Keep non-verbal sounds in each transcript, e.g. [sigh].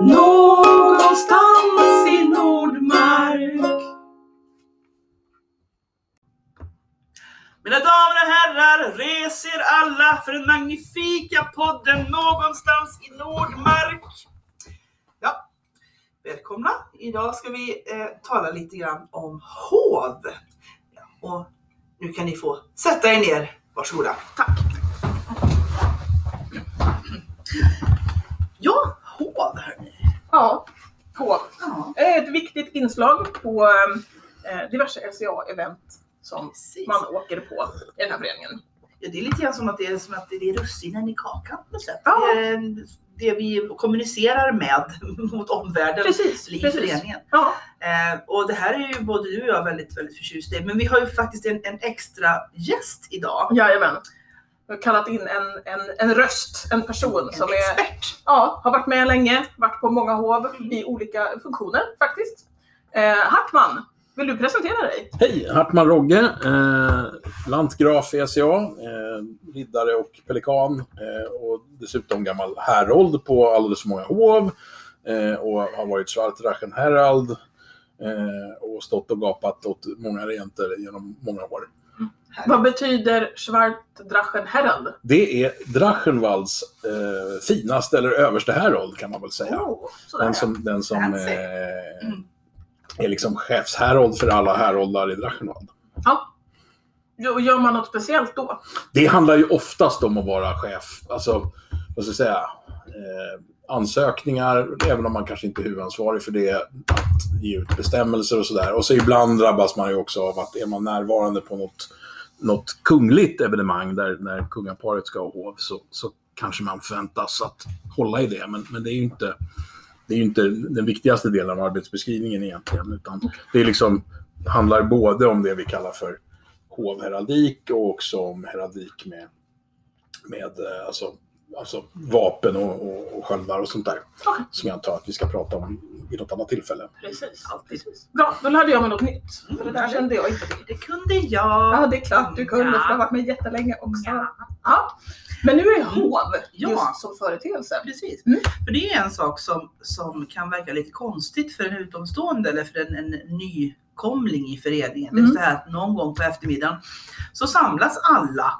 Någonstans i Nordmark. Mina damer och herrar, res er alla för den magnifika podden Någonstans i Nordmark. Ja, välkomna. Idag ska vi eh, tala lite grann om hov. Ja, och nu kan ni få sätta er ner. Varsågoda. Tack. Ja, hov hörni. Ja, hov. Ja, Ett viktigt inslag på eh, diverse SCA-event som precis. man åker på i den här föreningen. Ja, det är lite grann som att det är, som att det är russinen i kakan på något sätt. Ja. Det, det vi kommunicerar med [laughs] mot omvärlden Precis, i precis. föreningen. Ja, Eh, och det här är ju både du och jag väldigt, väldigt förtjust i. Men vi har ju faktiskt en, en extra gäst idag. jajamän. Jag har kallat in en, en, en röst, en person En som är, expert. ja, har varit med länge, varit på många hov Mm. i olika funktioner faktiskt. Eh, Hartman, vill du presentera dig? Hej! Hartman Rogge, eh, lantgraf i SCA, eh, riddare och pelikan eh, och dessutom gammal härold på alldeles för många hov eh, och har varit Schwartrachen Herald eh, och stått och gapat åt många regenter genom många år. Vad betyder Schwartdrachen Herald? Det är Drachenwalds eh, finaste eller överste härold kan man väl säga. Oh, Den som, den som eh, Mm. är liksom chefshärold för alla häroldar i Drachenwald. ja. Gör man något speciellt då? Det handlar ju oftast om att vara chef. Alltså, vad ska jag säga? Eh, ansökningar, även om man kanske inte är huvudansvarig för det, att ge ut bestämmelser och sådär. Och så ibland drabbas man ju också av att är man närvarande på något, något kungligt evenemang där, där kungaparet ska ha hov så, så kanske man förväntas att hålla i det. Men, men det är ju inte det är ju inte den viktigaste delen av arbetsbeskrivningen egentligen. Utan det är liksom, handlar både om det vi kallar för hovheraldik och också om heraldik med, med eh, alltså, alltså vapen och, och, och sköldar och sånt där. Okej. Som jag antar att vi ska prata om vid något annat tillfälle. Precis. Precis. Bra, då lärde jag mig något nytt. För det där kände jag inte till. Det kunde jag. Ja, det är klart du kunde, för du har varit med jättelänge också. Ja. Ja. Men nu är hov Ja. just som företeelse. Precis. Mm. För det är en sak som, som kan verka lite konstigt för en utomstående eller för en, en nykomling i föreningen. Det är Mm. så här att någon gång på eftermiddagen så samlas alla.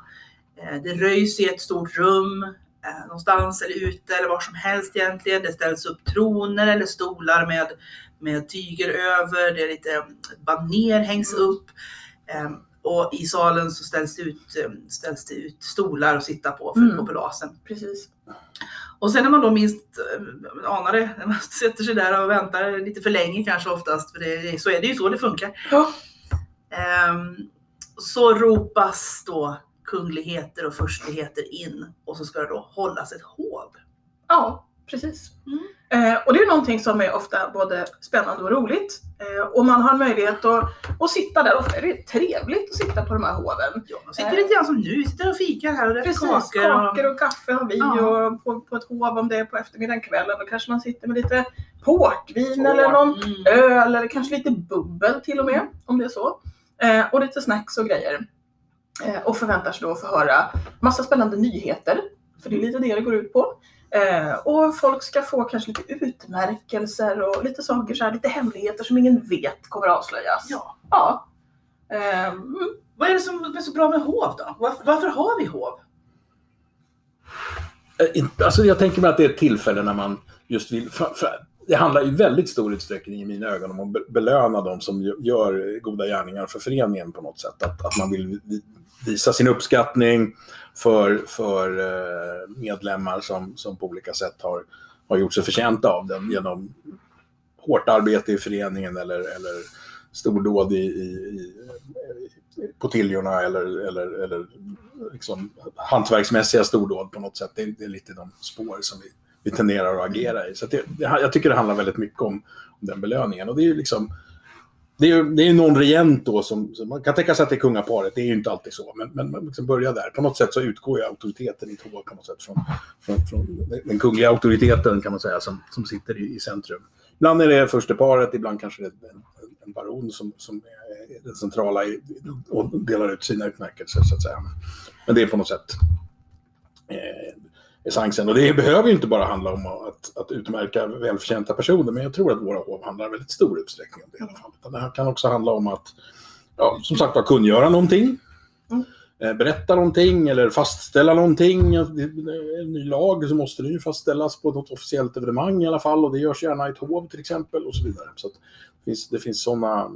Eh, Det röjs i ett stort rum eh, någonstans eller ute eller var som helst egentligen. Det ställs upp troner eller stolar med, med tyger över. Det är lite baner hängs Mm. upp. Eh, Och i salen så ställs det ut, eh, ställs det ut stolar att sitta på för Mm. populasen. Precis. Och sen när man då minst äh, anar det, när man [laughs] sätter sig där och väntar lite för länge kanske oftast, för det, så är det ju så det funkar. Ja. Ehm, så ropas då kungligheter och furstligheter in och så ska det då hållas ett hov. Ja, precis. Mm. Eh, och det är någonting som är ofta både spännande och roligt. Eh, och man har möjlighet att, att sitta där. Ofta är det trevligt att sitta på de här hoven. Ja, man sitter lite grann som nu, sitter och fikar här och Precis, kakor. kakor och kaffe har vi Ja. och på, på ett hov om det är på eftermiddagen, kvällen. Då kanske man sitter med lite portvin Och, eller någon mm, öl eller kanske lite bubbel till och med, om det är så. Eh, och lite snacks och grejer. Eh, och förväntar sig då att få höra massa spännande nyheter, för det är lite det det går ut på. Eh, och folk ska få kanske lite utmärkelser och lite saker så här, lite hemligheter som ingen vet kommer att avslöjas. Ja. Ja. Eh, mm. Vad är det som är så bra med hov då? Varför, varför har vi hov? Eh, Alltså jag tänker mig att det är ett tillfälle när man just vill... Det handlar i väldigt stor utsträckning i mina ögon om att belöna de som gör goda gärningar för föreningen på något sätt. Att, att man vill visa sin uppskattning för, för eh, medlemmar som, som på olika sätt har, har gjort sig förtjänta av den genom hårt arbete i föreningen eller, eller stordåd i, i, i, på tiljorna eller, eller, eller liksom hantverksmässiga stordåd på något sätt. Det är, det är lite de spår som vi, vi tenderar att agera i. Så att det, jag tycker det handlar väldigt mycket om, om den belöningen. Och det är ju liksom det är ju det är någon regent då som, som... Man kan tänka sig att det är kungaparet, det är ju inte alltid så. Men, men man liksom börjar där. På något sätt så utgår ju auktoriteten i ett på något sätt från, från, från den kungliga auktoriteten kan man säga som, som sitter i, i centrum. Ibland är det försteparet, ibland kanske det är en, en baron som, som är den centrala i, och delar ut sina utmärkelser så att säga. Men det är på något sätt eh, essensen. Och det behöver ju inte bara handla om att, att utmärka välförtjänta personer, men jag tror att våra hov handlar i väldigt stor utsträckning om det i alla fall. Utan Det här kan också handla om att, ja, som sagt var, kungöra någonting. Mm. Eh, Berätta någonting eller fastställa någonting. En ny lag så måste det ju fastställas på något officiellt evenemang i alla fall och det görs gärna i ett hov till exempel och så vidare. Så det finns, det finns sådana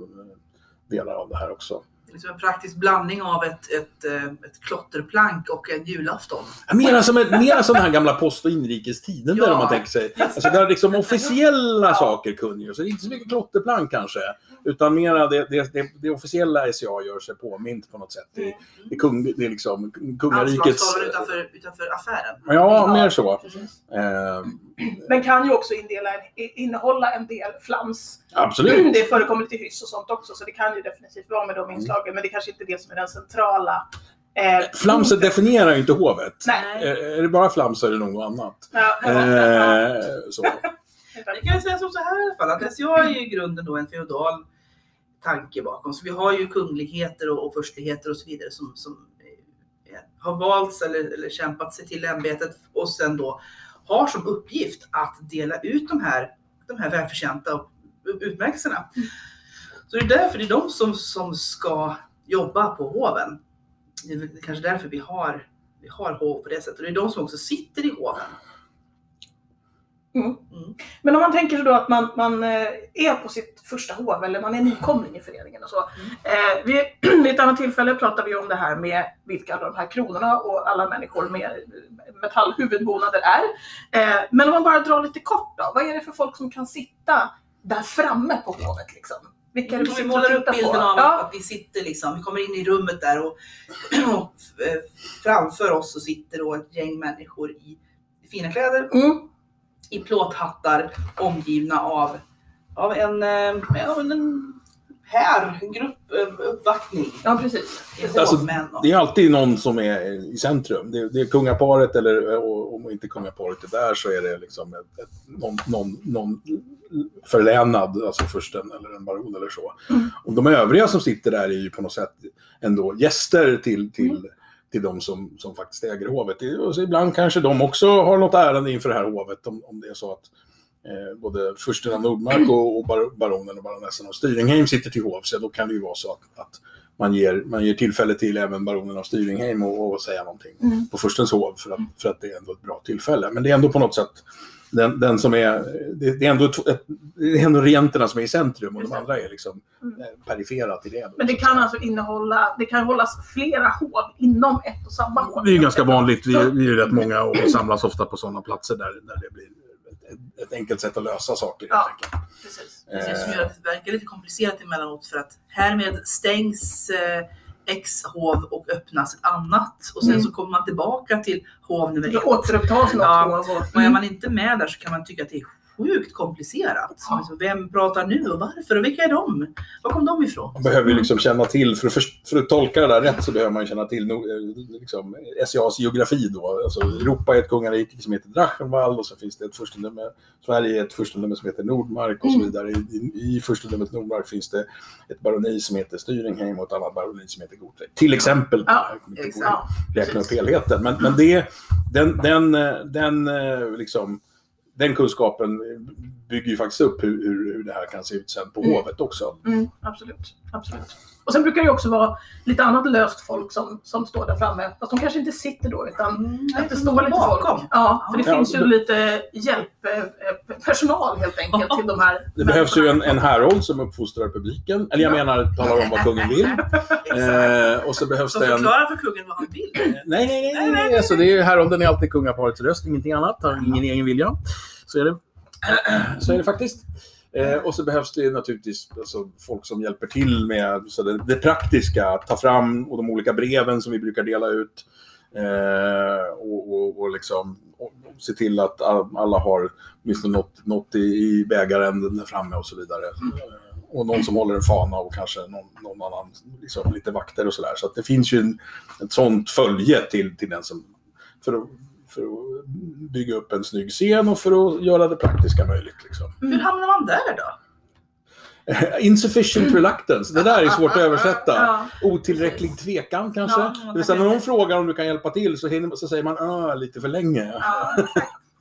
delar av det här också. Liksom en praktisk blandning av ett, ett, eh, ett klotterplank och en julafton. Ja, Mera som, en- mera som den här gamla Post och inrikestiden där Ja. om man tänker sig. Alltså där liksom officiella Ja. saker kunde. Så det är inte så mycket klotterplank kanske. Utan mera det, det, det, det officiella SCA gör sig påmint på något sätt. Det, det, är kung, det är liksom kungarikets... Anslagstavlan utanför, utanför affären. Ja, mer så. Precis. Eh, Men kan ju också indela, innehålla en del flams. absolut. Det förekommer lite hyss och sånt också, så det kan ju definitivt vara med de inslagen. Men det kanske inte är det som är den centrala. Eh, Flamset definierar ju inte hovet. Nej. Eh, Är det bara flams så är det något annat. Ja. Eh, så. [laughs] Jag kan säga som så här i alla fall, att SCA är ju i grunden då en feodal tanke bakom. Så vi har ju kungligheter och, och förstligheter och så vidare som, som eh, har valts eller, eller kämpat sig till ämbetet och sen då har som uppgift att dela ut de här, de här välförtjänta utmärkelserna. Så det är därför det är de som, som ska jobba på hoven. Det är kanske därför vi har, vi har hov på det sättet. Och det är de som också sitter i hoven. Mm. Mm. Men om man tänker sig då att man, man eh, är på sitt första hov eller man är nykomling i föreningen och så. Eh, vid, [clears throat] vid ett annat tillfälle pratade vi om det här med vilka de här kronorna och alla människor med metallhuvudbonader är. Eh, men om man bara drar lite kort då. Vad är det för folk som kan sitta där framme på hovet liksom? Vilka är det Om vi målar upp bilden på? av Ja. att vi sitter liksom, vi kommer in i rummet där och, [clears throat] och eh, framför oss så sitter då ett gäng människor i fina kläder, Mm. I plåthattar, omgivna av, av en, eh, av en här, en grupp, eh, uppvaktning. ja, precis. Det är Alltså, Det är alltid någon som är i centrum. Det är, det är kungaparet eller om inte kungaparet är där så är det liksom ett, ett, någon, någon, någon förlänad, alltså fursten eller en baron eller så. Mm. Och de övriga som sitter där är ju på något sätt ändå gäster till, till, Mm. Till de som, som faktiskt äger hovet. Så ibland kanske de också har något ärende inför det här hovet om, om det är så att eh, både fursten av Nordmark och, och bar, baronen och baronessen av Styringheim sitter till hov. Så då kan det ju vara så att, att man, ger, man ger tillfälle till även baronen av Styringheim och, och säga någonting Mm. på furstens hov för att, för att det är ändå ett bra tillfälle. Men det är ändå på något sätt den, den som är, det, det är ändå det är ändå regenterna som är i centrum och de andra är liksom Mm. eh, perifera till det. Men det kan alltså innehålla, det kan hållas flera hov inom ett och samma hov. Det är ju ganska vanligt. Vi, vi är rätt många och samlas ofta på sådana platser där, där det blir ett, ett enkelt sätt att lösa saker. Ja. Precis. Precis, som gör att det verkar lite komplicerat emellanåt för att härmed stängs eh, X hov och öppnas ett annat och sen Mm. så kommer man tillbaka till hov nummer ett. återupptas något Ja, hov. och- Och är man inte med där så kan man tycka att det är sjukt komplicerat. Ja. Alltså, vem pratar nu och varför och vilka är de? Var kom de ifrån? Man behöver ju liksom känna till, för att, först- för att tolka det där rätt så behöver man ju känna till eh, liksom, SCAs geografi då. Alltså, Europa är ett kungarike som heter Drachenwald och så finns det ett furstendöme, Sverige är ett furstendöme som heter Nordmark och så Mm. vidare. I, i, I furstendömet Nordmark finns det ett baroni som heter Styringheim och ett annat baroni som heter Gotrek. Till exempel. Ja, Jag kommer inte exakt. räkna upp helheten. Men, men det, den, den, eh, den, eh, liksom, den kunskapen bygger ju faktiskt upp hur, hur, hur det här kan se ut sen på Mm. hovet också. Mm, absolut. absolut. Och sen brukar det också vara lite annat löst folk som, som står där framme. Fast de kanske inte sitter då utan Mm, att det står lite bakom. folk. Ja, för det Ja, finns ju det- lite hjälppersonal helt enkelt till de här Det behövs ju en, en härold som uppfostrar publiken. Eller jag Ja. menar talar om vad kungen vill. [laughs] Eh, och så behövs det en... förklarar för kungen vad han vill. Nej, nej, nej. nej, nej. Alltså, det är, härolden är alltid kungaparets röst, ingenting annat. Har ingen egen vilja. Så är det, [clears throat] så är det faktiskt. Eh, och så behövs det naturligtvis alltså, folk som hjälper till med så det, det praktiska. Att ta fram och de olika breven som vi brukar dela ut. Eh, och, och, och liksom och, se till att alla har åtminstone något, något i, i bägaren där framme och så vidare. Eh, och någon som håller en fana och kanske någon, någon annan, liksom, lite vakter och sådär. Så att det finns ju en, ett sånt följe till, till den som... För att, för att bygga upp en snygg scen och för att göra det praktiska möjligt. Liksom. Hur hamnar man där då? Insufficient reluctance. Det där är svårt att översätta. Ja. Otillräcklig tvekan kanske. Ja, det vill säga när någon frågar om du kan hjälpa till så, hinner, så säger man öh lite för länge. Ja.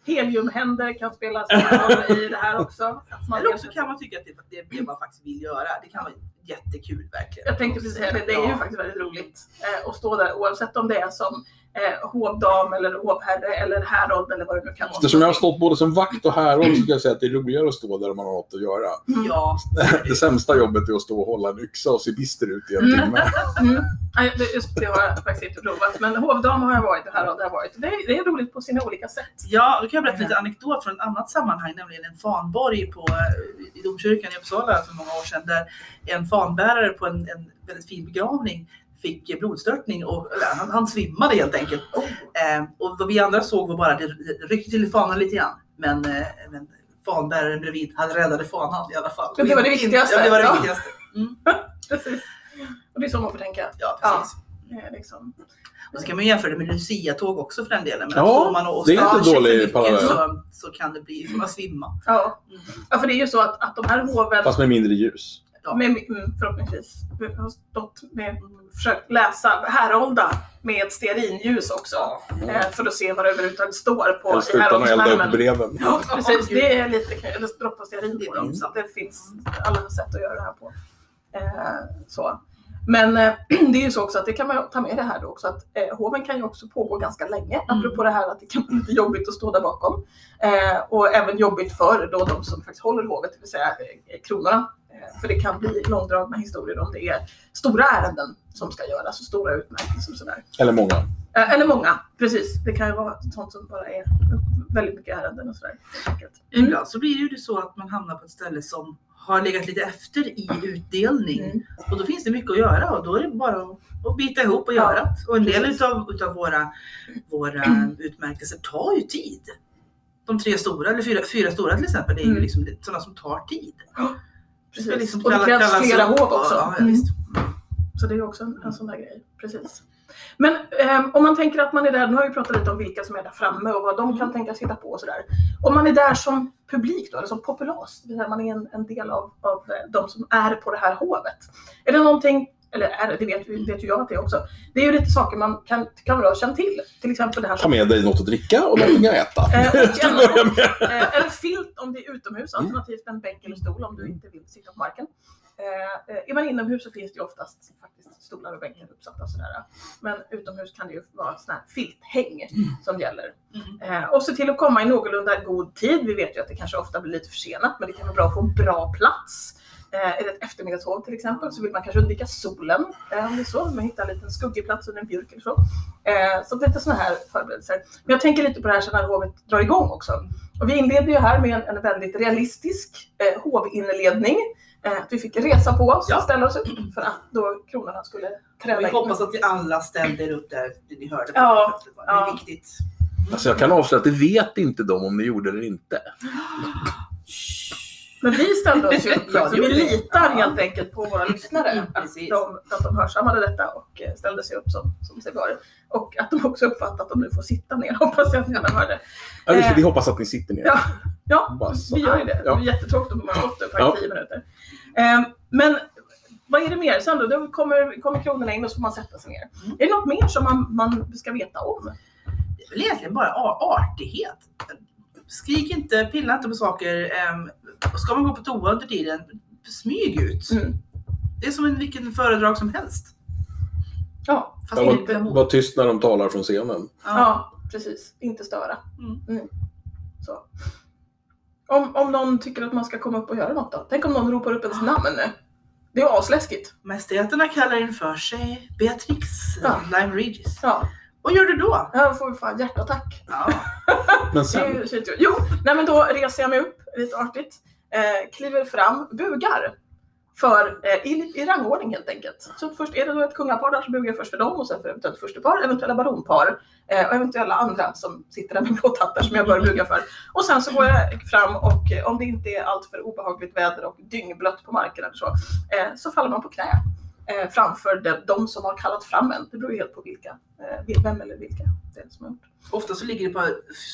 Heliumhänder kan spela roll i det här också. Att man Eller också kan man tycka att det, det är det man faktiskt vill göra. Det kan vara jättekul verkligen. Jag tänkte precis säga det, det är ju faktiskt väldigt roligt eh, att stå där oavsett om det är som eh, hovdam eller hovherre eller häradd eller vad det nu kan vara. Eftersom jag har stått både som vakt och häradd så ska jag säga att det är roligare att stå där man har något att göra. Ja, [laughs] Det sämsta jobbet är att stå och hålla en yxa och se bister ut i en Mm. timme. Mm. Nej, det, just det har jag faktiskt inte provat. Men hovdam har jag varit och häradd har jag varit. Det, är- det är roligt på sina olika sätt. Ja, då kan jag berätta lite anekdot från ett annat sammanhang, nämligen en fanborg på, eh, i domkyrkan i Uppsala för många år sedan, där en fanbärare på en, en väldigt fin begravning fick blodstörtning och han, han svimmade helt enkelt. Eh, och vad vi andra såg var bara det det ryckte till fanan lite grann. Men, eh, men fanbäraren bredvid, han räddade fanan i alla fall. Men det var det viktigaste. Ja, det var det Ja. viktigaste. Mm. [laughs] Precis. Och det är så man får tänka. Ja, Ja. precis. Eh, liksom. Och så kan man jämföra det med Lucia-tåg också för den delen. Men Ja, står man och det är inte dålig parallell. så, så kan det bli som att svimma. Ja. Mm. ja, för det är ju så att, att de här hoven Fast med mindre ljus. Ja. Med, mm, förhoppningsvis. Vi har stått med, försökt läsa, härolda med ett stearinljus också. Eh, för att se vad det överhuvudtaget står på Helst utan att elda upp breven. Ja, [laughs] precis. Det är lite knä- Eller droppa stearin på är dem. pinsamt. Så att det finns alla sätt att göra det här på. Eh, så. Men eh, [clears throat] det är ju så också att det kan man ta med det här då också att eh, hoven kan ju också pågå ganska länge. Mm. Apropå det här att det kan vara lite jobbigt att stå där bakom. Eh, och även jobbigt för då de som faktiskt håller hovet, det vill säga eh, kronorna. Eh, för det kan bli långdragna historier om det är stora ärenden som ska göras och stora utmärkelser och sådär. Eller många. Eh, eller många, precis. Det kan ju vara sånt som bara är väldigt mycket ärenden och sådär. Ibland så blir det ju så att man hamnar på ett ställe som har legat lite efter i utdelning. Mm. Och då finns det mycket att göra och då är det bara att, bita ihop och Ja, göra det. Och en del precis. utav, utav våra, våra utmärkelser tar ju tid. De tre stora, eller fyra, fyra stora till exempel, det är ju Mm. liksom sådana som tar tid. Det Precis. liksom och det krävs kallas flera hov också. Ja, ja, Mm. Så det är också en, en sån där grej. Precis. Men ehm, om man tänker att man är där, nu har vi pratat lite om vilka som är där framme och vad de kan tänkas hitta på och sådär. Om man är där som publik då, eller som populas, det vill säga man är en, en del av, av eh, de som är på det här hovet. Är det någonting, eller är det, det vet, vet ju jag att det är också. Det är ju lite saker man kan, kan väl ha känt till. Till exempel det här Ta med dig något att dricka och någonting [clears throat] att äta. Eh, och. [laughs] Eh, eller filt om det är utomhus, Mm. alternativt en bänk eller stol om du inte vill sitta på marken. Eh, eh, är man inomhus så finns det ju oftast faktiskt stolar och bänkar uppsatta sådär. Men utomhus kan det ju vara sån här filthäng som gäller. Mm. Eh, och se till att komma i någorlunda god tid. Vi vet ju att det kanske ofta blir lite försenat, men det kan vara bra att få en bra plats. Eh, är det ett eftermiddagshov till exempel så vill man kanske undvika solen eh, om det är så. Man hittar en liten skuggig plats under en björk eller så. Eh, så lite sådana här förberedelser. Men jag tänker lite på det här sen när hovet drar igång också. Och vi inleder ju här med en, en väldigt realistisk eh, hovinledning. Eh, att vi fick resa på oss Ja. och ställa oss upp för att då kronorna skulle träda Vi in. hoppas att ni alla ställde er upp där ni hörde på. Ja, Det är ja. viktigt. Alltså jag kan avslöja att det vet inte de om ni gjorde det eller inte. [gasps] Men vi ställde oss ju upp så det vi litar helt enkelt på våra lyssnare. [laughs] Att, de, att de hörsammade detta och eh, ställde sig upp som, som sig bör. Och att de också uppfattat att de nu får sitta ner. [laughs] Hoppas jag att ni alla hörde. Ja, just det, Eh. vi hoppas att ni sitter ner. Ja, ja vi gör ju det. Det är jättetråkigt om man har stått upp här i tio minuter. Eh, men vad är det mer? Sen då, då kommer, kommer kronorna in och så får man sätta sig ner. Mm. Är det något mer som man, man ska veta om? Det är väl egentligen bara artighet. Skrik inte, pilla inte på saker. Och ska man gå på toa under tiden, smyg ut. Mm. Det är som en vilken föredrag som helst. Ja, Fast Ja, inte glamour. Var tyst när de talar från scenen. ja. precis. Inte störa. Mm. Så. Om, om någon tycker att man ska komma upp och göra något då? Tänk om någon ropar upp ens namn. Det är asläskigt. Mästigheterna kallar in för sig Beatrix Ja. Lime Regis. Ja, Vad gör du då? här får vi fan hjärtattack. Ja. [laughs] Men sen. Jo, nej men då reser jag mig upp lite artigt. Eh, kliver fram, bugar. För, eh, i, i rangordning helt enkelt. Så först är det då ett kungapar där så bugar jag först för dem och sen för eventuellt förstepar, eventuella baronpar eh, och eventuella andra som sitter där med [laughs] blåtattar som jag bör buga för. Och sen så går jag fram och om det inte är allt för obehagligt väder och dyngblött på marken eller så, så faller man på knä. Framför de, de som har kallat fram en. Det beror ju helt på vilka, vem eller vilka det är som har gjort. Ofta så ligger det på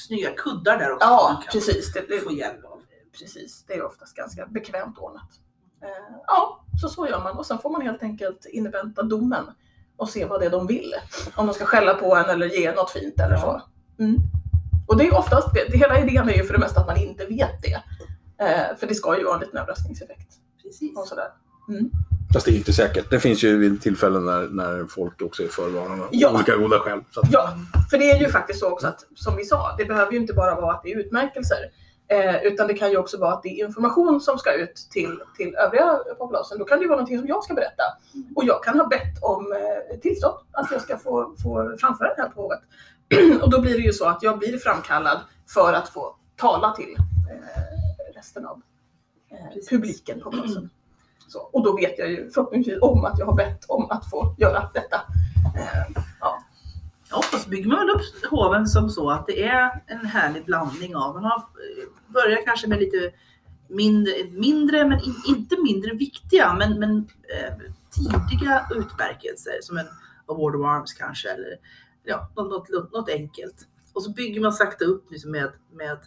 snygga kuddar där också. Ja, precis. Det, det, Få hjälp av. Precis, det är oftast ganska bekvämt ordnat. Eh, ja, så så gör man och sen får man helt enkelt invänta domen och se vad det är de vill. Om de ska skälla på en eller ge något fint eller så. Mm. Och det är oftast, det, det, hela idén är ju för det mesta att man inte vet det. Eh, för det ska ju vara en liten överraskningseffekt. Precis. Och sådär. Mm. Fast det är inte säkert. Det finns ju vid tillfällen när, när folk också är förvarnade av Ja. olika goda skäl. Så att, Ja, för det är ju faktiskt så också att, som vi sa, det behöver ju inte bara vara att det är utmärkelser. Eh, utan det kan ju också vara att det är information som ska ut till, till övriga populationen. Då kan det ju vara någonting som jag ska berätta. Och jag kan ha bett om eh, tillstånd att jag ska få, få framföra det här på hovet. [clears throat] och då blir det ju så att jag blir framkallad för att få tala till eh, resten av eh, publiken på. Så, och då vet jag ju förhoppningsvis om att jag har bett om att få göra detta. Eh, ja. Ja, och så bygger man väl upp hoven som så att det är en härlig blandning av, man har, eh, börjar kanske med lite mindre, mindre men in, inte mindre viktiga, men, men eh, tidiga utmärkelser som en Award of Arms kanske, eller ja, något, något, något enkelt. Och så bygger man sakta upp liksom med, med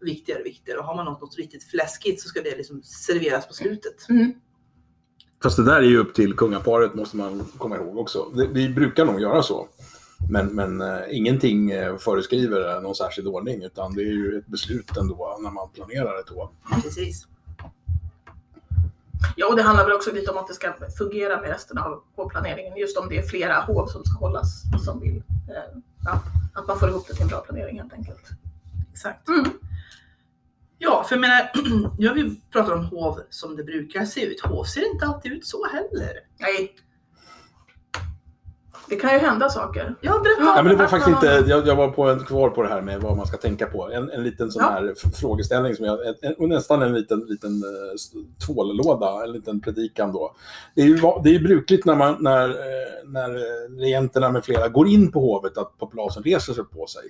viktigare och viktigare och har man något, något riktigt fläskigt så ska det liksom serveras på slutet. Mm. Fast det där är ju upp till kungaparet måste man komma ihåg också. Det, vi brukar nog göra så. Men, men eh, ingenting eh, föreskriver någon särskild ordning utan det är ju ett beslut ändå när man planerar ett hov. Precis. Ja, och det handlar väl också lite om att det ska fungera med resten av hovplaneringen. Just om det är flera hov som ska hållas som vill. Eh, ja, att man får ihop det till en bra planering helt enkelt. Exakt. Mm. Ja, för jag menar, [clears throat] nu har vi pratat om hov som det brukar se ut. Hov ser inte alltid ut så heller. Nej. Det kan ju hända saker. Ja, berätta. Ja, men det var faktiskt inte, jag, jag var på en, kvar på det här med vad man ska tänka på. En, en liten sån Ja. här frågeställning som jag, en, en, nästan en liten, liten eh, tvållåda, en liten predikan då. Det är ju det är ju brukligt när, man, när, eh, när eh, regenterna med flera går in på hovet att populasen reser sig på sig.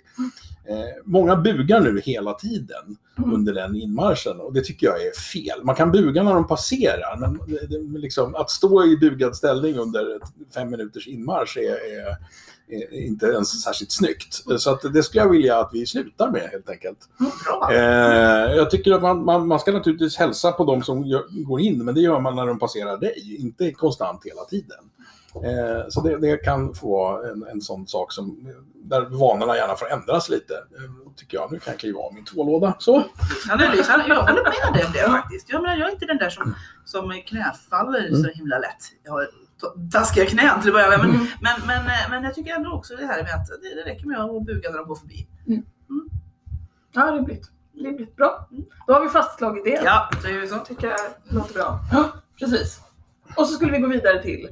Eh, många bugar nu hela tiden Mm. under den inmarschen och det tycker jag är fel. Man kan buga när de passerar, men det, det, liksom, att stå i bugad ställning under fem minuters inmarsch är, är, är inte ens särskilt snyggt. Så att det skulle jag vilja att vi slutar med helt enkelt. Bra. Eh, jag tycker att man, man, man ska naturligtvis hälsa på de som gör, går in, men det gör man när de passerar dig, inte konstant hela tiden. Eh, så det, det kan få vara en, en sån sak som, där vanorna gärna får ändras lite. Eh, tycker jag. Nu kan jag kliva av min tvålåda. Så. Jag håller med dig om det faktiskt. Jag, menar, jag är inte den där som, som knäfaller så himla lätt. Jag taskiga knän till att börja med. Men, Mm. men, men, eh, men jag tycker ändå också det här med att det, det räcker med att buga när de går förbi. Ja, rimligt. rimligt. Bra. Då har vi fastslagit det. Ja, så gör vi så. tycker jag låter bra. Ja, precis. Och så skulle vi gå vidare till,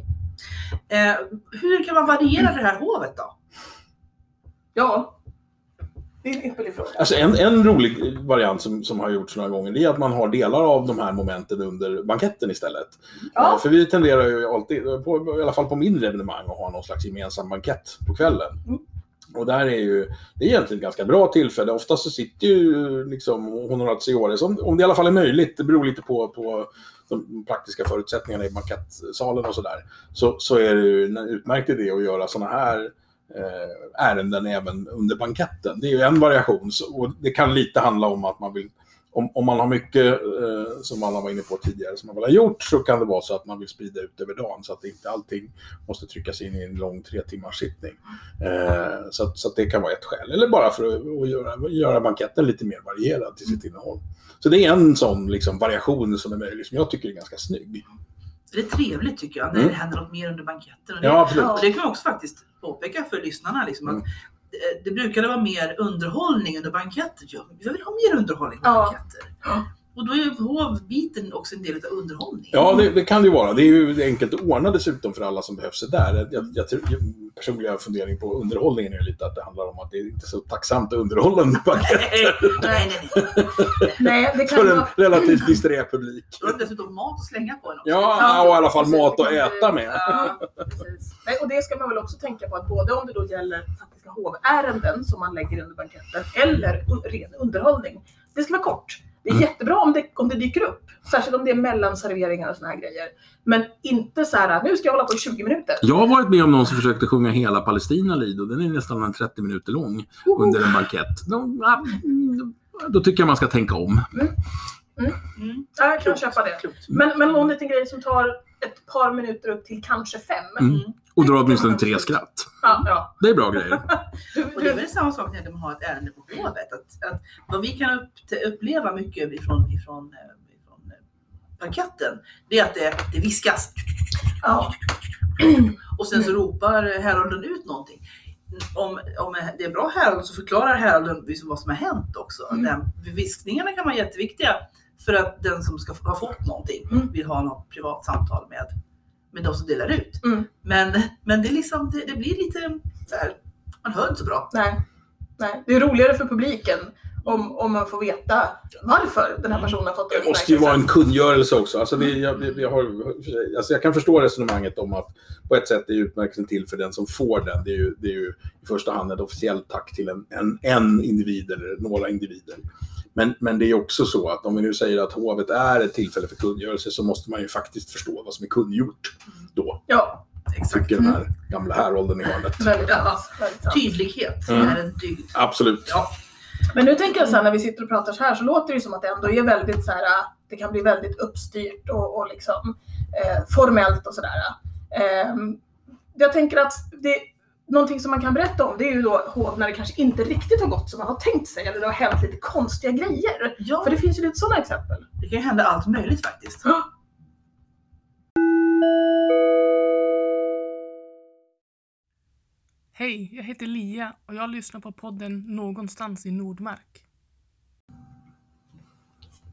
Eh, hur kan man variera det här hovet då? ja, det är en ypperlig fråga. Alltså en, en rolig variant som, som har gjorts några gånger det är att man har delar av de här momenten under banketten istället. Ja. Eh, För vi tenderar ju alltid, på, i alla fall på mindre evenemang, att ha någon slags gemensam bankett på kvällen. Mm. Och där är ju, det är egentligen ett ganska bra tillfälle. Oftast så sitter ju liksom honoratiores, om, om det i alla fall är möjligt, det beror lite på, på de praktiska förutsättningarna i bankettsalen och sådär. Så, så är det ju en utmärkt idé att göra sådana här Eh, ärenden även under banketten. Det är ju en variation och det kan lite handla om att man vill om, om man har mycket, eh, som alla var inne på tidigare, som man vill ha gjort, så kan det vara så att man vill sprida ut över dagen så att inte allting måste tryckas in i en lång tre timmars sittning. Eh, så att, så att det kan vara ett skäl. Eller bara för att, att göra, göra banketten lite mer varierad till sitt innehåll. Så det är en sån liksom, variation som är möjlig, som jag tycker är ganska snygg. Det är trevligt tycker jag när Mm. det händer något mer under banketten. Och det, Ja, absolut. och det kan man också faktiskt påpeka för lyssnarna. Liksom, Mm. att det, det brukade vara mer underhållning under banketter. Ja, vi vill ha mer underhållning under Ja. banketter. Och då är ju hovbiten också en del av underhållning. Ja, det, det kan det ju vara. Det är ju enkelt att ordna dessutom för alla som behövs där. Jag, jag, personliga fundering på underhållningen är ju lite att det handlar om att det är inte så tacksamt att underhålla en bankett [laughs] nej, nej, nej. Nej, det kan för en relativt disträ publik. Du dessutom mat att slänga på en också. Ja, och i alla fall precis. mat att äta med. Ja. Precis. Nej, och det ska man väl också tänka på att både om det då gäller faktiska hovärenden som man lägger under banketten eller ren underhållning. Det ska vara kort. Det är Mm. jättebra om det, om det dyker upp. Särskilt om det är mellanserveringar och såna här grejer. Men inte så här, nu ska jag hålla på i 20 minuter. Jag har varit med om någon som försökte sjunga hela Palestina Lido. Den är nästan en 30 minuter lång under en bankett. Då, ja, mm, då tycker jag man ska tänka om. Mm. Mm. Ja, jag kan Klokt. köpa det. Klokt. Men, men någon liten grej som tar ett par minuter upp till kanske fem. Mm. Och dra åtminstone tre skratt. Ja, ja. Det är bra grejer. [laughs] Och det är väl samma sak när man har ett ärende på hovet. Att, att vad vi kan upp, uppleva mycket ifrån, ifrån, eh, ifrån eh, parketten, det är att det, det viskas. ja. Och sen så ropar heralden ut någonting. Om, om det är bra herald så förklarar heralden liksom vad som har hänt också. Mm. Den, viskningarna kan vara jätteviktiga för att den som ska ha fått någonting Mm. vill ha något privat samtal med, med de som delar ut. Mm. Men, men det, är liksom, det, det blir lite så här, man hör inte så bra. Nej. Nej. Det är roligare för publiken om, om man får veta varför den här personen har fått Det måste ju vara en kungörelse också. Alltså det, jag, jag, jag, har, alltså jag kan förstå resonemanget om att på ett sätt är utmärkelsen till för den som får den. Det är ju, det är ju i första hand ett officiellt tack till en, en, en individ eller några individer. Men, men det är också så att om vi nu säger att hovet är ett tillfälle för kungörelse så måste man ju faktiskt förstå vad som är kungjort då. Ja, Exakt. Tycker den här gamla häråldern i hörnet. Ja. Tydlighet Mm. är en dygd. Absolut. Ja. Men nu tänker jag så här när vi sitter och pratar så här så låter det som att det ändå är väldigt så här, det kan bli väldigt uppstyrt och, och liksom eh, formellt och sådär. Eh, jag tänker att det, någonting som man kan berätta om det är ju då hov när det kanske inte riktigt har gått som man har tänkt sig eller det har hänt lite konstiga grejer. Ja, För det finns ju lite sådana exempel. det kan ju hända allt möjligt faktiskt. Hej, jag heter Lia och jag lyssnar på podden Någonstans i Nordmark.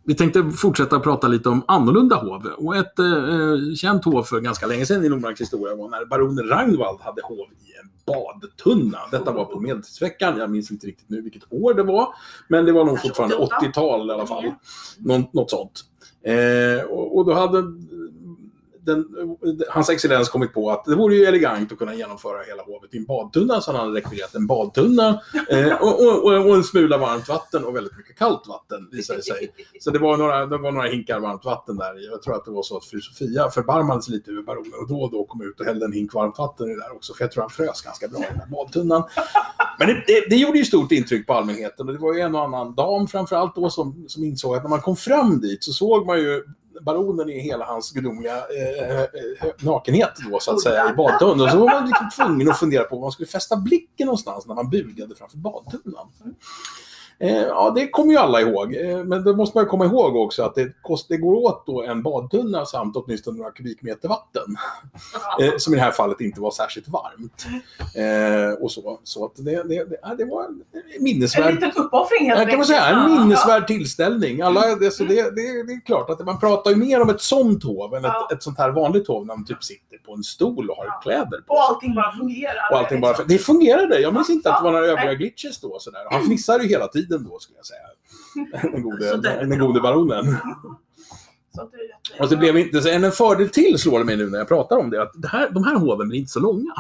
Vi tänkte fortsätta prata lite om annorlunda hov. Och ett eh, känt hov för ganska länge sedan i Nordmarks historia var när baronen Ragnvald hade hov i en badtunna. Detta var på medeltidsveckan. Jag minns inte riktigt nu vilket år det var. Men det var nog fortfarande 88. 80-tal i alla fall. Mm. Någon, något sånt. Eh, och, och då hade den, hans excellens kommit på att det vore ju elegant att kunna genomföra hela hovet i en badtunna, så han hade rekvirerat en badtunna eh, och, och, och, en smula varmt vatten och väldigt mycket kallt vatten, visade det sig. Så det var, några, det var några hinkar varmt vatten där i. Jag tror att det var så att fru Sofia förbarmade sig lite över baronen och då och då kom ut och hällde en hink varmt vatten i det där också, för jag tror han frös ganska bra i den där badtunnan. Men det, det, det gjorde ju stort intryck på allmänheten och det var ju en och annan dam framförallt då som, som insåg att när man kom fram dit så såg man ju baronen i hela hans gudomliga eh, eh, eh, nakenhet då så att säga i badtunnan. Och så var man liksom tvungen att fundera på var man skulle fästa blicken någonstans när man bugade framför badtunnan. Eh, ja, det kommer ju alla ihåg. Eh, men då måste man ju komma ihåg också att det, kost, det går åt då en badtunna samt åtminstone några kubikmeter vatten. Eh, som i det här fallet inte var särskilt varmt. Och så. Så att det, det, det, var en En minnesvärd liten uppoffring helt Ja, kan man enkelt. säga. En minnesvärd tillställning. Alla, det, så det, det, är klart att man pratar ju mer om ett sånt hov än ett, ett sånt här vanligt hov när man typ sitter på en stol och har kläder på Och sig. allting bara fungerar. Och allting bara, det fungerade. Jag minns inte att det var några övriga glitches då. Sådär. Han fnissade ju hela tiden då, skulle jag säga. [laughs] Den gode, den gode baronen. Så det Och det blev inte så, en fördel till slår det mig nu när jag pratar om det, att det här, de här hoven är inte så långa.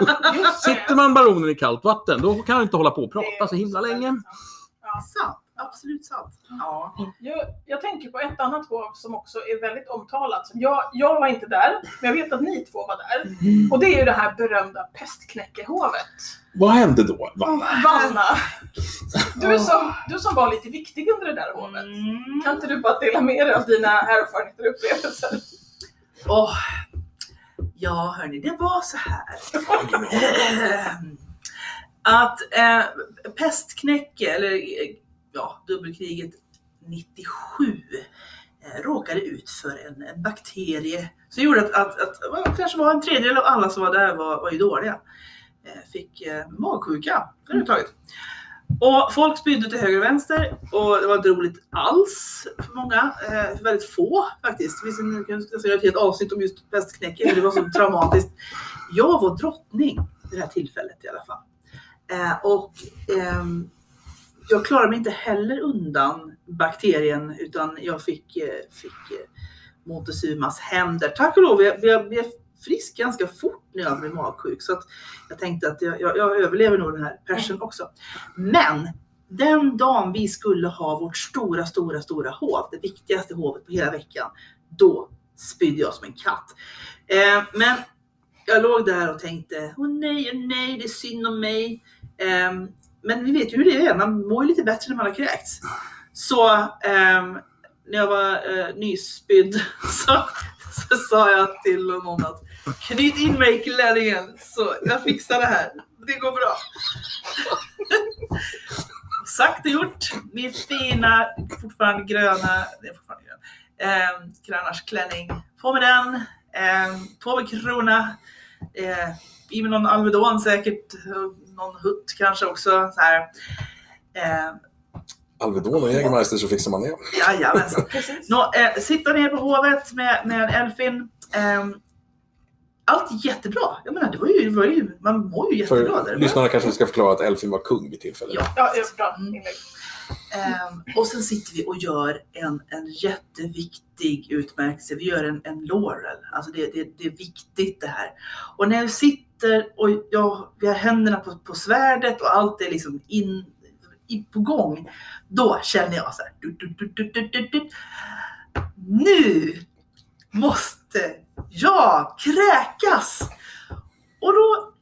[laughs] Sitter man baronen i kallt vatten, då kan han inte hålla på och prata så himla länge. Ja. Sant. Absolut sant. Ja. Jag, jag tänker på ett annat hov som också är väldigt omtalat. Jag, jag var inte där, men jag vet att ni två var där. Och det är ju det här berömda pestknäckehovet. Vad hände då, Vanna? Vanna, du som, du som var lite viktig under det där hovet. Mm. Kan inte du bara dela med dig av dina erfarenheter och upplevelser? Åh, ja, hörni, det var så här. [laughs] Ehm, att eh, pestknäcke, eller eh, ja, dubbelkriget 97 eh, råkade ut för en, en bakterie som gjorde att, att, att kanske var en tredjedel av alla som var där var, var ju dåliga. Eh, fick eh, magsjuka överhuvudtaget. Och folk spydde till höger och vänster och det var inte roligt alls för många. Eh, väldigt få faktiskt. Jag kan säga ett helt avsnitt om just pestknäcke, för det var så [laughs] traumatiskt. Jag var drottning vid det här tillfället i alla fall. Eh, och ehm, jag klarade mig inte heller undan bakterien utan jag fick, eh, fick eh, Montezumas händer. Tack och lov, jag, jag blev frisk ganska fort när jag blev magsjuk så att jag tänkte att jag, jag, jag överlever nog den här persen också. Men den dagen vi skulle ha vårt stora, stora, stora hov, det viktigaste hovet på hela veckan, då spydde jag som en katt. Eh, men jag låg där och tänkte, åh nej, åh nej, det är synd om mig. Eh, men vi vet ju hur det är, man mår ju lite bättre när man har kräkts. Så eh, när jag var eh, nyspydd [laughs] så, så sa jag till någon att knyt in mig i klänningen så jag fixar det här. Det går bra. [laughs] Sagt och gjort. Min fina, fortfarande gröna, det är fortfarande grön, eh, grönars klänning. På med den, eh, på med krona, eh, i med någon Alvedon säkert, någon hutt kanske också. Så här. Eh, Alvedon och Jägermeister så fixar man det. Jajamensan. [laughs] Precis. Nå, eh, sitta ner på Hovet med, med Elfin. Eh, allt jättebra. Jag menar, det var ju, det var ju, man mår ju jättebra För där. lyssnarna kanske ska förklara att Elfin var kung vid tillfället. Ja. Ja, bra inlägg. Ehm, och sen sitter vi och gör en, en jätteviktig utmärkelse. Vi gör en, en laurel. Alltså det, det, det är viktigt det här. Och när jag sitter och jag, vi har händerna på, på svärdet och allt är liksom in, in på gång. Då känner jag så här. Du, du, du, du, du, du, du. Nu måste jag kräkas. Och då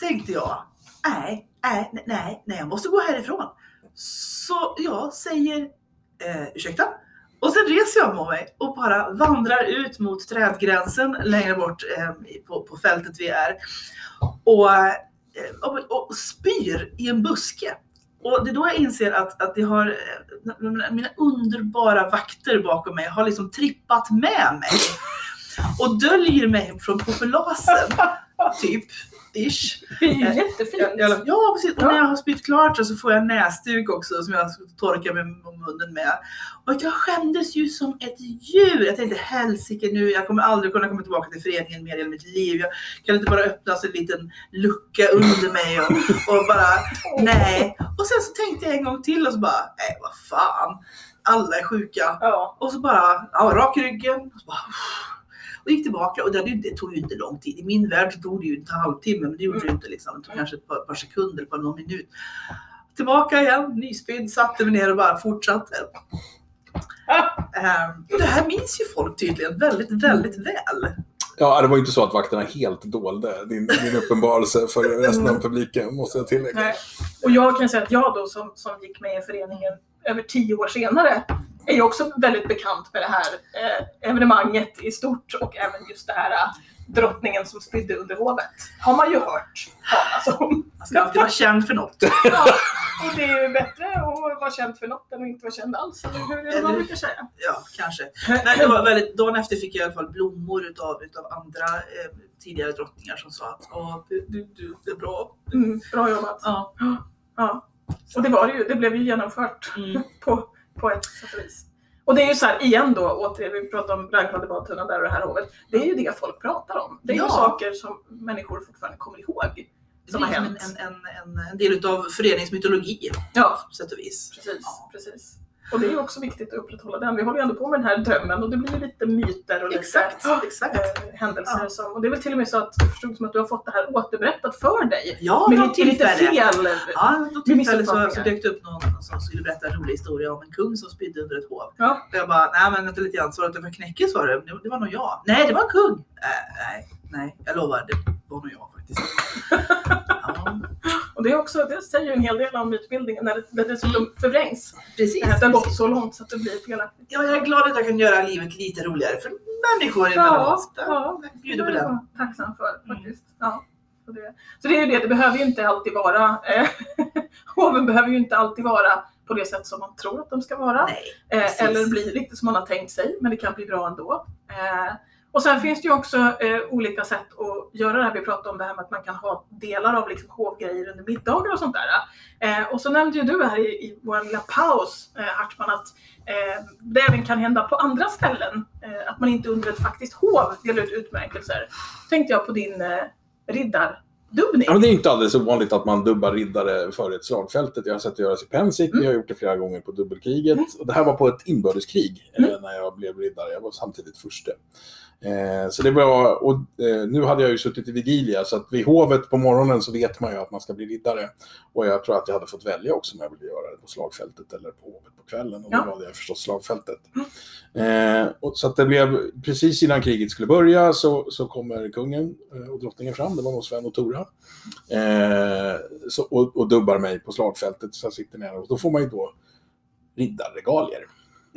tänkte jag, nej, nej, nej, nej, jag måste gå härifrån. Så jag säger eh, ursäkta. Och sen reser jag på mig och bara vandrar ut mot trädgränsen längre bort eh, på, på fältet vi är. Och, eh, och, och spyr i en buske. Och det är då jag inser att, att det har, eh, mina underbara vakter bakom mig har liksom trippat med mig. Och döljer mig från populasen. Typ. Ish. [laughs] Det är Eh, jättefint. Ja, ja, ja, precis. Och när jag har spytt klart så får jag näsduk också som jag torkar med munnen med. Och jag skämdes ju som ett djur. Jag tänkte helsike nu, jag kommer aldrig kunna komma tillbaka till föreningen mer i mitt liv. Jag kan inte bara öppna en liten lucka under mig och, och bara nej. Och sen så tänkte jag en gång till och så bara, nej vad fan. Alla är sjuka. Ja. Och så bara, ja, rak i ryggen. Och, så bara, och gick tillbaka och det, hade det tog ju inte lång tid. I min värld så tog det ju inte en halvtimme, men det gjorde det ju inte. Liksom. Det tog kanske ett par, par sekunder, bara någon minut. Tillbaka igen, nyspydd, satte mig ner och bara fortsatte. [laughs] Ehm, det här minns ju folk tydligen väldigt, väldigt väl. Ja, det var ju inte så att vakterna helt dolde din, din uppenbarelse för [laughs] resten av publiken, måste jag tillägga. Nej. Och jag kan säga att jag då som, som gick med i föreningen över tio år senare är ju också väldigt bekant med det här eh, evenemanget i stort och även just det här eh, drottningen som spydde under hovet. Har man ju hört talas om. Man ska alltid vara känd för något. Ja, och det är ju bättre att vara känd för något än att inte vara känd alls. Eller hur är det man brukar säga? Ja, kanske. Nej, det var väldigt, dagen efter fick jag i alla fall blommor utav, utav andra eh, tidigare drottningar som sa att du, du, du, det är bra. Mm, bra jobbat. Ja. Ja. Och det var det ju. Det blev ju genomfört. Mm. på, på ett sätt och vis. Och det är ju så här igen då, återigen, vi pratade om Ragnvald i badtunnan där och det här hovet. Det är ju det folk pratar om. Det är Ja. ju saker som människor fortfarande kommer ihåg. Som har Det är hänt. En, en, en, en del utav föreningsmytologi Ja, på sätt och vis. precis. Ja. precis. Och det är ju också viktigt att upprätthålla den. Vi håller ju ändå på med den här drömmen och det blir ju lite myter och lite Exakt, exakt. eh, händelser Ja. som, och det är väl till och med så att det förstod som att du har fått det här återberättat för dig. Ja, Med lite, lite fel. Ja, något tillfälle så, så dök det upp någon som skulle berätta en rolig historia om en kung som spydde under ett hov. Ja. Och jag bara, nej men vänta lite grann, du för knäckis var det? det? Det var nog jag. Nej, det var en kung. Äh, nej, nej, jag lovar, det var nog jag faktiskt. [laughs] Ja, Och det, är också, det säger en hel del om mytbildningen när det, när det dessutom förvrängs. precis. Det har gått så långt så att det blir felaktigt. Ja, jag är glad att jag kan göra livet lite roligare för människor Ja, emellanåt. ja. Jag bjuder på Det jag tacksam för faktiskt. Ja. Så, det, så det är ju det, det behöver ju inte alltid vara, eh, [laughs] hoven behöver ju inte alltid vara på det sätt som man tror att de ska vara. Nej, Eh, eller bli riktigt som man har tänkt sig, men det kan bli bra ändå. Eh, och sen finns det ju också eh, olika sätt att göra det här. Vi pratade om det här med att man kan ha delar av liksom hovgrejer under middagar och sånt där. Eh, och så nämnde ju du här i, i vår lilla paus, eh, Hartman, att eh, det även kan hända på andra ställen. Eh, att man inte under ett faktiskt hov delar ut utmärkelser. Tänkte jag på din eh, riddardubbning. Ja, men det är inte alldeles ovanligt att man dubbar riddare före ett slagfältet. Jag har sett det göras i Pensik, Mm. jag har gjort det flera gånger på dubbelkriget. Och det här var på ett inbördeskrig Mm. eh, när jag blev riddare. Jag var samtidigt förste. Eh, så det var, och eh, nu hade jag ju suttit i Vigilia, så att vid hovet på morgonen så vet man ju att man ska bli riddare. Och jag tror att jag hade fått välja också om jag ville göra det på slagfältet eller på hovet på kvällen. Och Ja. då valde jag förstås slagfältet. Eh, och, så att det blev, precis innan kriget skulle börja så, så kommer kungen eh, och drottningen fram, det var nog Sven och Tora. Eh, så, och, och dubbar mig på slagfältet så jag sitter ner och då får man ju då riddarregalier.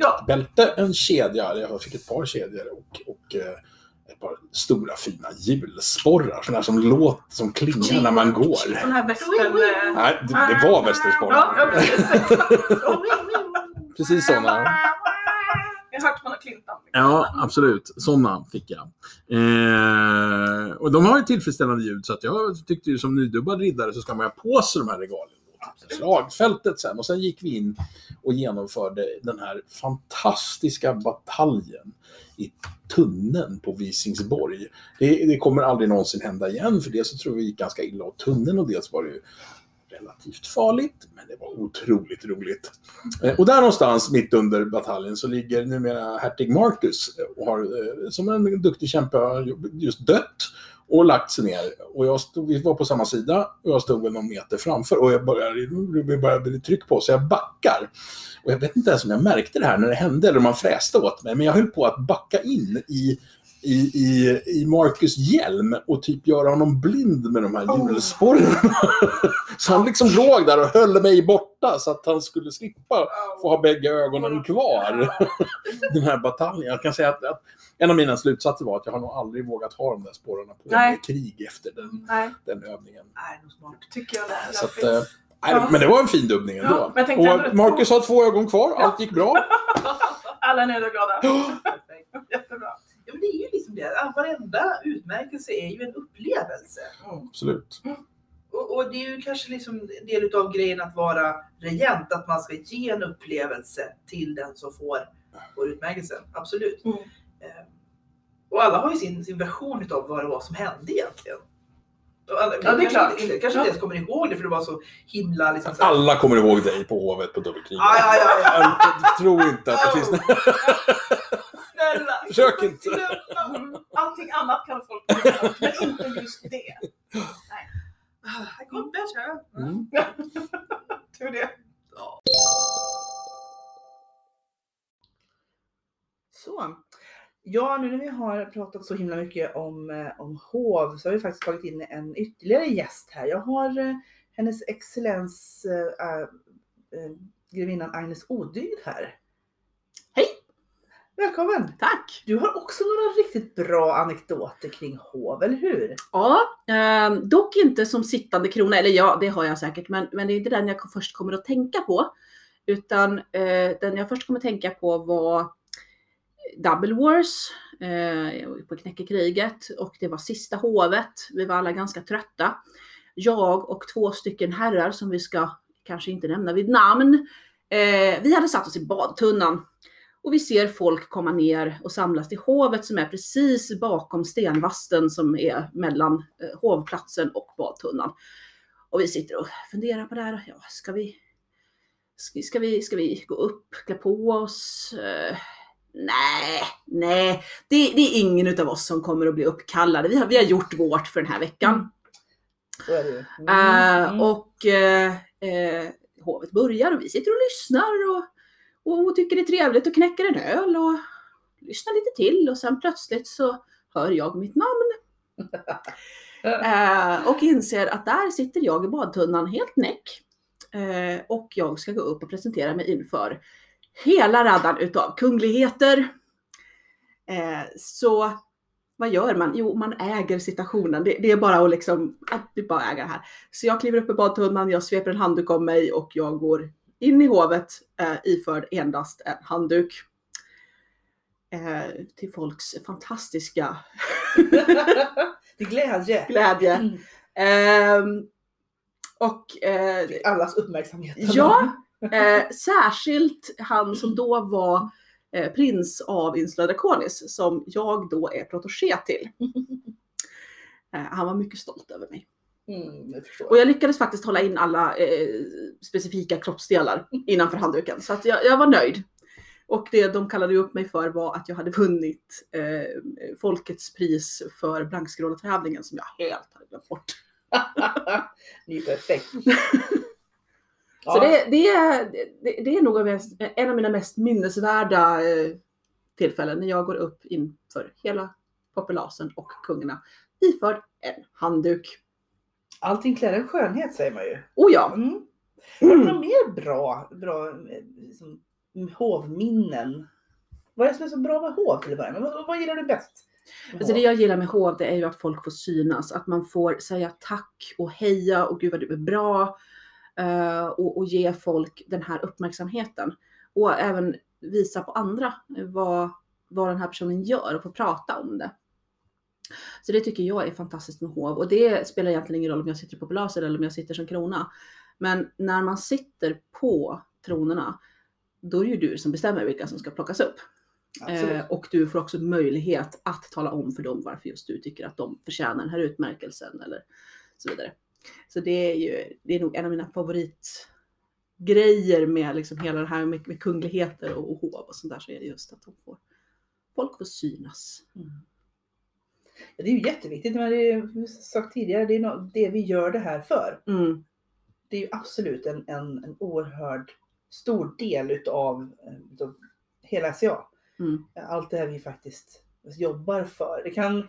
Ja. bälte, en kedja, eller jag fick ett par kedjor och, och eh, ett par stora fina hjulsporrar. Sådana som låter, som klingar när man går. Sån här västern... Nej, det, det var västersporrar. Ja, precis. Precis sådana. Jag har hört man har. Ja, absolut. Sådana fick jag. Eh, och de har ju tillfredsställande ljud, så att jag tyckte ju som nydubbad riddare så ska man ha på sig de här regalierna till slagfältet sen. Och sen gick vi in och genomförde den här fantastiska bataljen i tunneln på Visingsborg. Det, det kommer aldrig någonsin hända igen, för dels så tror vi gick ganska illa åt tunneln och dels var det ju relativt farligt, men det var otroligt roligt. Eh, och där någonstans, mitt under bataljen, så ligger numera hertig Marcus och har eh, som en duktig kämpe har just dött och lagt sig ner. Och jag stod, vi var på samma sida och jag stod väl någon meter framför och jag började, det började bli tryck på så jag backar. Och jag vet inte ens om jag märkte det här när det hände eller om man fräste åt mig, men jag höll på att backa in i i, i, i Marcus hjälm och typ göra honom blind med de här hjulsporrarna. [laughs] så han liksom låg där och höll mig borta så att han skulle slippa få ha bägge ögonen kvar. [laughs] den här bataljen. Jag kan säga att, att en av mina slutsatser var att jag har nog aldrig vågat ha de där spårarna på Nej. krig efter den, Nej, den övningen. Nej, nog smart. tycker jag det. är Så att, nej, Ja. Men det var en fin dubbning Ja, ändå. men jag tänkte ändå- och Marcus har två ögon kvar, allt gick bra. [laughs] Alla är nöjda och glada. [gasps] Jättebra. Ja, men det är ju liksom det. Varenda utmärkelse är ju en upplevelse. Absolut. Och, och det är ju kanske liksom en del utav grejen att vara regent, att man ska ge en upplevelse till den som får, får utmärkelsen. Absolut. Mm. Eh, Och alla har ju sin, sin version utav vad det var som hände egentligen. Alla, Ja, det är kanske klart. Inte, kanske Ja. inte ens kommer ihåg det för det var så himla liksom så Alla kommer ihåg dig på Hovet på dubbelkrig. Ja, ja, ja, ja. Jag tror inte att det finns... [laughs] Snälla. Försök inte. Mm. Allting annat kan folk göra, men inte just det. I got better. Mm. [laughs] Tur det. Ja. Så. Ja, nu när vi har pratat så himla mycket om, eh, om hov så har vi faktiskt tagit in en ytterligare gäst här. Jag har eh, hennes excellens eh, äh, eh, grevinnan Agnes Odygd här. Hej! Välkommen! Tack! Du har också några riktigt bra anekdoter kring hov, eller hur? Ja, eh, dock inte som sittande krona, eller ja, det har jag säkert, men, men det är inte den jag först kommer att tänka på. Utan eh, den jag först kommer att tänka på var Double Wars eh, på Knäckekriget och det var sista hovet. Vi var alla ganska trötta. Jag och två stycken herrar som vi ska kanske inte nämna vid namn. Eh, vi hade satt oss i badtunnan och vi ser folk komma ner och samlas till hovet som är precis bakom stenvasten som är mellan eh, hovplatsen och badtunnan. Och vi sitter och funderar på det här. Ja, ska vi, ska, ska vi, ska vi gå upp, klä på oss? Eh, nej, nej, det, det är ingen utav oss som kommer att bli uppkallade. Vi har, vi har gjort vårt för den här veckan. Eh, Mm. och eh, eh, hovet börjar och vi sitter och lyssnar och, och tycker det är trevligt och knäcker en öl och lyssnar lite till och sen plötsligt så hör jag mitt namn. [laughs] Eh, och inser att där sitter jag i badtunnan helt näck. Och jag ska gå upp och presentera mig inför hela raddan utav kungligheter. Eh, så vad gör man? Jo, man äger situationen. Det, det är bara att liksom, att bara äger det här. Så jag kliver upp i badtunnan, jag sveper en handduk om mig och jag går in i hovet eh, iförd endast en handduk. Eh, till folks fantastiska [laughs] Till glädje. glädje. Mm. Ehm, och eh, Allas uppmärksamhet. Ja, eh, särskilt han som då var eh, prins av Insula Draconis som jag då är protégé till. Eh, han var mycket stolt över mig. Mm, jag. Och jag lyckades faktiskt hålla in alla eh, specifika kroppsdelar innanför handduken. Så att jag, jag var nöjd. Och det de kallade upp mig för var att jag hade vunnit eh, Folkets pris för blankskrålartävlingen som jag helt hade glömt bort. [laughs] det är [laughs] perfekt. Så det, det, är, det, det är nog en av mina mest minnesvärda eh, tillfällen när jag går upp inför hela populasen och kungarna iförd en handduk. Allting klär en skönhet säger man ju. Oh ja! Mm. Mm. något mer bra, bra liksom, hovminnen. Vad är det som är så bra med hov till att börja med? Vad, vad gillar du bäst? Alltså det jag gillar med hov det är ju att folk får synas, att man får säga tack och heja och gud vad du är bra. Eh, och, och ge folk den här uppmärksamheten. Och även visa på andra vad, vad den här personen gör och få prata om det. Så det tycker jag är fantastiskt med hov. Och det spelar egentligen ingen roll om jag sitter på palaset eller om jag sitter som krona. Men när man sitter på tronerna, då är det ju du som bestämmer vilka som ska plockas upp. Eh, och du får också möjlighet att tala om för dem varför just du tycker att de förtjänar den här utmärkelsen eller så vidare. Så det är ju, det är nog en av mina favoritgrejer med liksom hela det här med, med kungligheter och, och hov och sånt där så är det just att de får, folk får synas. Mm. Ja, Det är ju jätteviktigt, men det är, sagt tidigare, det är nå- det vi gör det här för. Mm, Det är ju absolut en, en, en oerhörd stor del utav, eh, utav hela SCA. mm, Allt det här vi faktiskt jobbar för. Det kan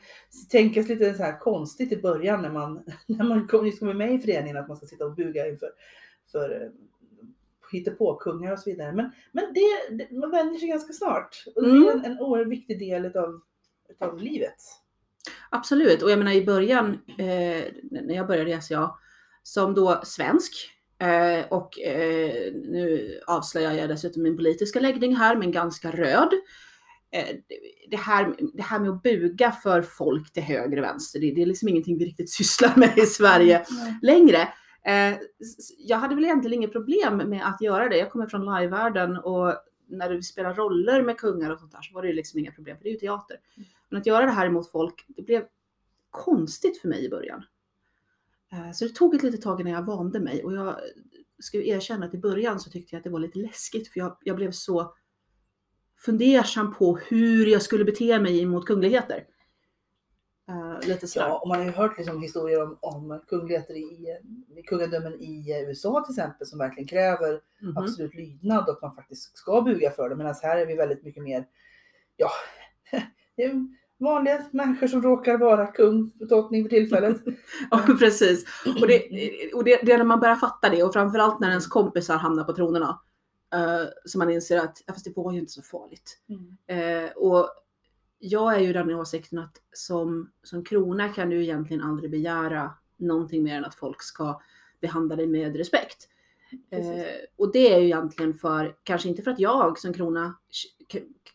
tänkas lite så här konstigt i början när man, [laughs] när man just kommer med i föreningen att man ska sitta och buga inför för, eh, på kungar och så vidare. Men, men det, det, man vänjer sig ganska snart. Och det är en, en oerhört viktig del utav, utav livet. absolut, och jag menar i början eh, när jag började i SCA som då svensk eh, och eh, nu avslöjar jag dessutom min politiska läggning här men ganska röd. Eh, det, här, det här med att buga för folk till höger och vänster, det, det är liksom ingenting vi riktigt [laughs] sysslar med i Sverige längre. Eh, jag hade väl egentligen inget problem med att göra det. Jag kommer från livevärlden och när du spelar roller med kungar och sånt där så var det ju liksom inga problem för det är ju teater. Men att göra det här emot folk, det blev konstigt för mig i början. Eh, så det tog ett litet tag innan jag vande mig och jag ska erkänna att i början så tyckte jag att det var lite läskigt för jag, jag blev så fundersam på hur jag skulle bete mig mot kungligheter. Eh, lite sådär. Ja, och man har ju hört liksom historier om, om kungligheter i, i kungadömen i USA till exempel som verkligen kräver Mhm. absolut lydnad och att man faktiskt ska buga för det. Medan här är vi väldigt mycket mer, ja, [laughs] vanliga människor som råkar vara kung drottning för tillfället. [laughs] Ja, precis. Och, det, och det, det är när man börjar fatta det och framförallt när ens kompisar hamnar på tronerna. Uh, så man inser att fast det var ju inte så farligt. Eh, och jag är ju den åsikten att som, som krona kan du egentligen aldrig begära någonting mer än att folk ska behandla dig med respekt. Eh, och det är ju egentligen för, kanske inte för att jag som krona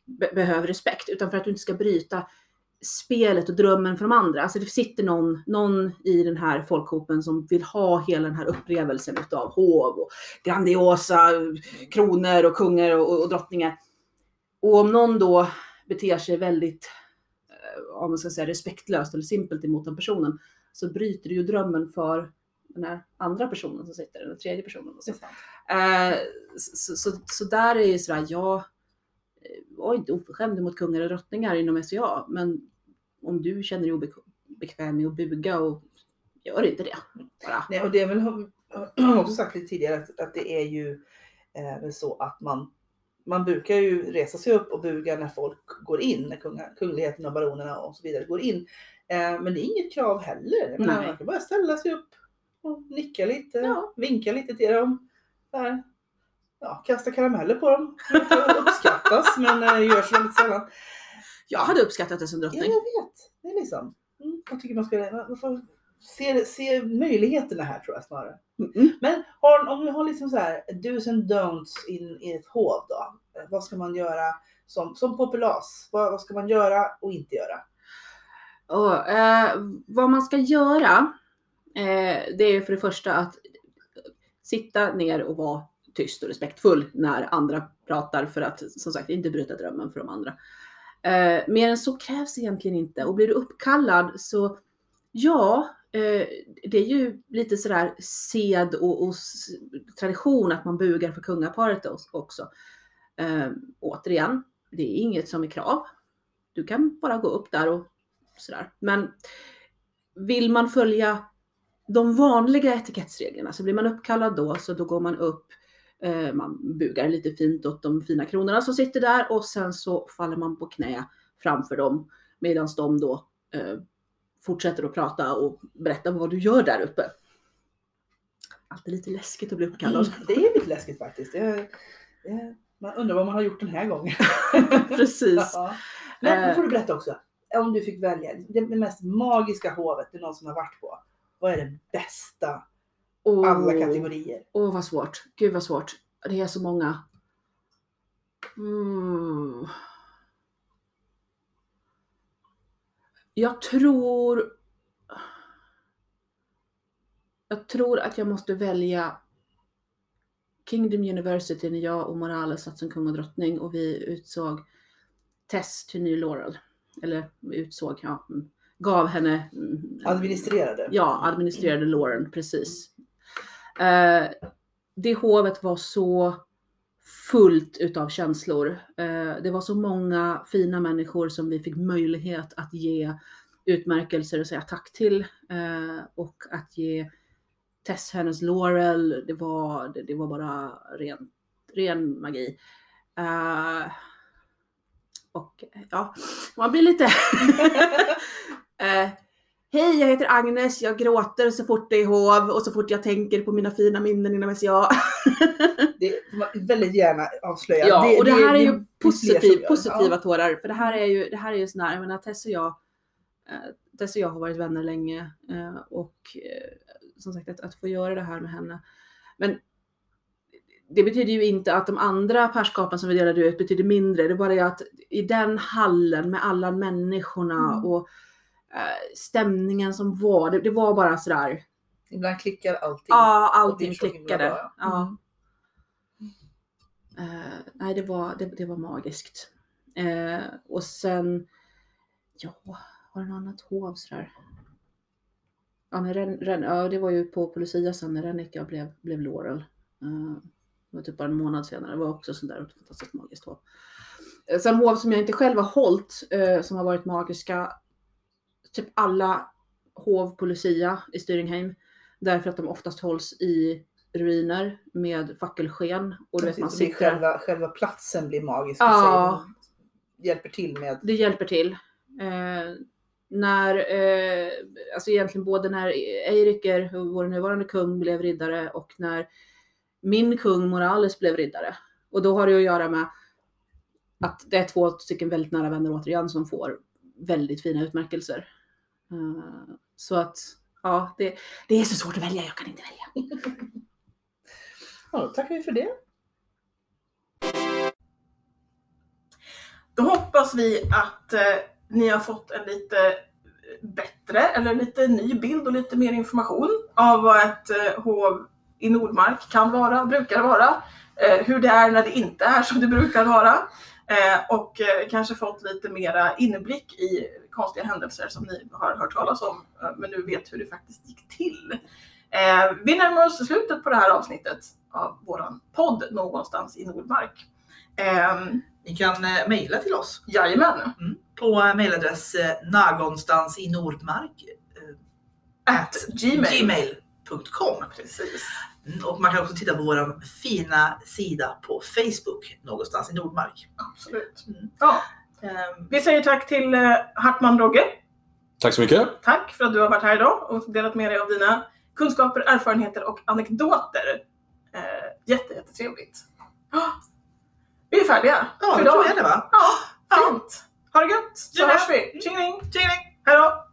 be- behöver respekt, utan för att du inte ska bryta spelet och drömmen för de andra. Alltså det sitter någon, någon i den här folkhopen som vill ha hela den här upplevelsen utav hov och grandiosa kronor och kungar och, och drottningar. Och om någon då beter sig väldigt, eh, om man ska säga respektlöst eller simpelt emot den personen, så bryter du ju drömmen för den här andra personen som sitter, den tredje personen. Och så. Eh, så, så, så där är ju sådär, jag eh, var inte oförskämd mot kungar och drottningar inom SCA, men om du känner dig obekväm med att buga och gör inte det. Bara. Nej, och det är väl, har också sagt lite tidigare, att, att det är ju eh, så att man, man brukar ju resa sig upp och buga när folk går in, när kunga, kungligheten och baronerna och så vidare går in. Eh, men det är inget krav heller. Nej. Man kan bara ställa sig upp och nicka lite, Ja. vinka lite till dem. Där. Ja, kasta karameller på dem. Det uppskattas men eh, görs väldigt sällan. Jag hade uppskattat det som Ja, drottning. jag vet. Det är liksom. Mm, jag tycker man ska man får se, se möjligheterna här tror jag snarare. Mm. Men har, om vi har liksom så här do's and don'ts in, i ett hov då. Eh, Vad ska man göra som, som populas? Vad, vad ska man göra och inte göra? Och, eh, vad man ska göra, eh, det är för det första att sitta ner och vara tyst och respektfull när andra pratar för att som sagt inte bryta drömmen för de andra. Eh, mer än så krävs egentligen inte och blir du uppkallad så ja, eh, det är ju lite sådär sed och, och tradition att man bugar för kungaparet också. Eh, återigen, det är inget som är krav. Du kan bara gå upp där och sådär. Men vill man följa de vanliga etikettsreglerna så blir man uppkallad då, så då går man upp, eh, man bugar lite fint åt de fina kronorna som sitter där och sen så faller man på knä framför dem medan de då eh, fortsätter att prata och berätta vad du gör där uppe. Alltid lite läskigt att bli uppkallad. [laughs] Det är lite läskigt faktiskt. Det, det, Man undrar vad man har gjort den här gången. [laughs] Precis. Ja. Men nu Eh. får du berätta också. Om du fick välja det, det mest magiska hovet du någonsin har varit på. Vad är det bästa? Åh, Alla kategorier. Åh vad svårt. Gud vad svårt. Det är så många. Mm. Jag tror... Jag tror att jag måste välja Kingdom University när jag och Morales satt som kung och drottning och vi utsåg Tess till ny Laurel. Eller utsåg, ja. mm, Gav henne... Administrerade. Ja, administrerade Lauren, precis. Eh, det hovet var så fullt utav känslor. Eh, det var så många fina människor som vi fick möjlighet att ge utmärkelser och säga tack till. Eh, och att ge Tess hennes Laurel, det var, det, det var bara ren, ren magi. Uh, och ja, man blir lite... uh, [laughs] Hej, jag heter Agnes. Jag gråter så fort det är hov och så fort jag tänker på mina fina minnen inom SCA. [laughs] Det får man väldigt gärna avslöja. Ja, och det här är ju det positiv, positiva Ja. tårar. För det här är ju, det här är ju sån här, jag menar Tess och jag, eh, Tess och jag har varit vänner länge eh, och eh, som sagt att, att få göra det här med henne. Men det betyder ju inte att de andra perskapen som vi delade ut betyder mindre. Det är bara det att i den hallen med alla människorna Mm. och stämningen som var, det, det var bara sådär. Ibland klickar allting. Ja, allting klickade. bra. Ja. Mm. Eh, nej, det var, det, det var magiskt. Eh, och sen, ja, har det något annat hov sådär? Ja, men Ren, Ren, ja, det var ju på, på Lucia sen när Rennika blev, blev Laurel. Eh, det var typ bara en månad senare. Det var också sånt där fantastiskt magiskt hov. Eh, Sen hov som jag inte själv har hållit, eh, som har varit magiska. Typ alla hov på Lucia i Styringheim. Därför att de oftast hålls i ruiner med fackelsken. Och du vet, man sitter... själva, själva platsen blir magisk Ja. Hjälper till med Det hjälper till. Eh, när, eh, alltså egentligen både när Eiriker, vår nuvarande kung, blev riddare och när min kung Morales blev riddare. Och då har det att göra med att det är två stycken väldigt nära vänner återigen som får väldigt fina utmärkelser. Eh, så att, ja, det, det är så svårt att välja, jag kan inte välja. Ja, då tackar vi för det. Då hoppas vi att eh, ni har fått en lite bättre eller lite ny bild och lite mer information av vad ett eh, hov i Nordmark kan vara, brukar vara, eh, hur det är när det inte är som det brukar vara eh, och eh, kanske fått lite mera inblick i konstiga händelser som ni har hört talas om eh, men nu vet hur det faktiskt gick till. Eh, vi närmar oss slutet på det här avsnittet av våran podd någonstans i Nordmark. Ehm, Ni kan eh, mejla till oss Jajamän. på eh, mejladress eh, någonstans i Nordmark eh, At gmail. gmail.com. Precis. Mm, Och man kan också titta på vår fina sida på Facebook någonstans i Nordmark. Absolut. Mm. Ja. Ehm, Vi säger tack till eh, Hartman Rogge. Tack så mycket. Tack för att du har varit här idag och delat med dig av dina kunskaper, erfarenheter och anekdoter. Eh, jätte, jättetrevligt. Ja. Vi är färdiga Ja, för idag. jag det va? Ja, fint. Ha det gött så Ja. hörs vi. Tjingeling! Tjingeling! Hej då!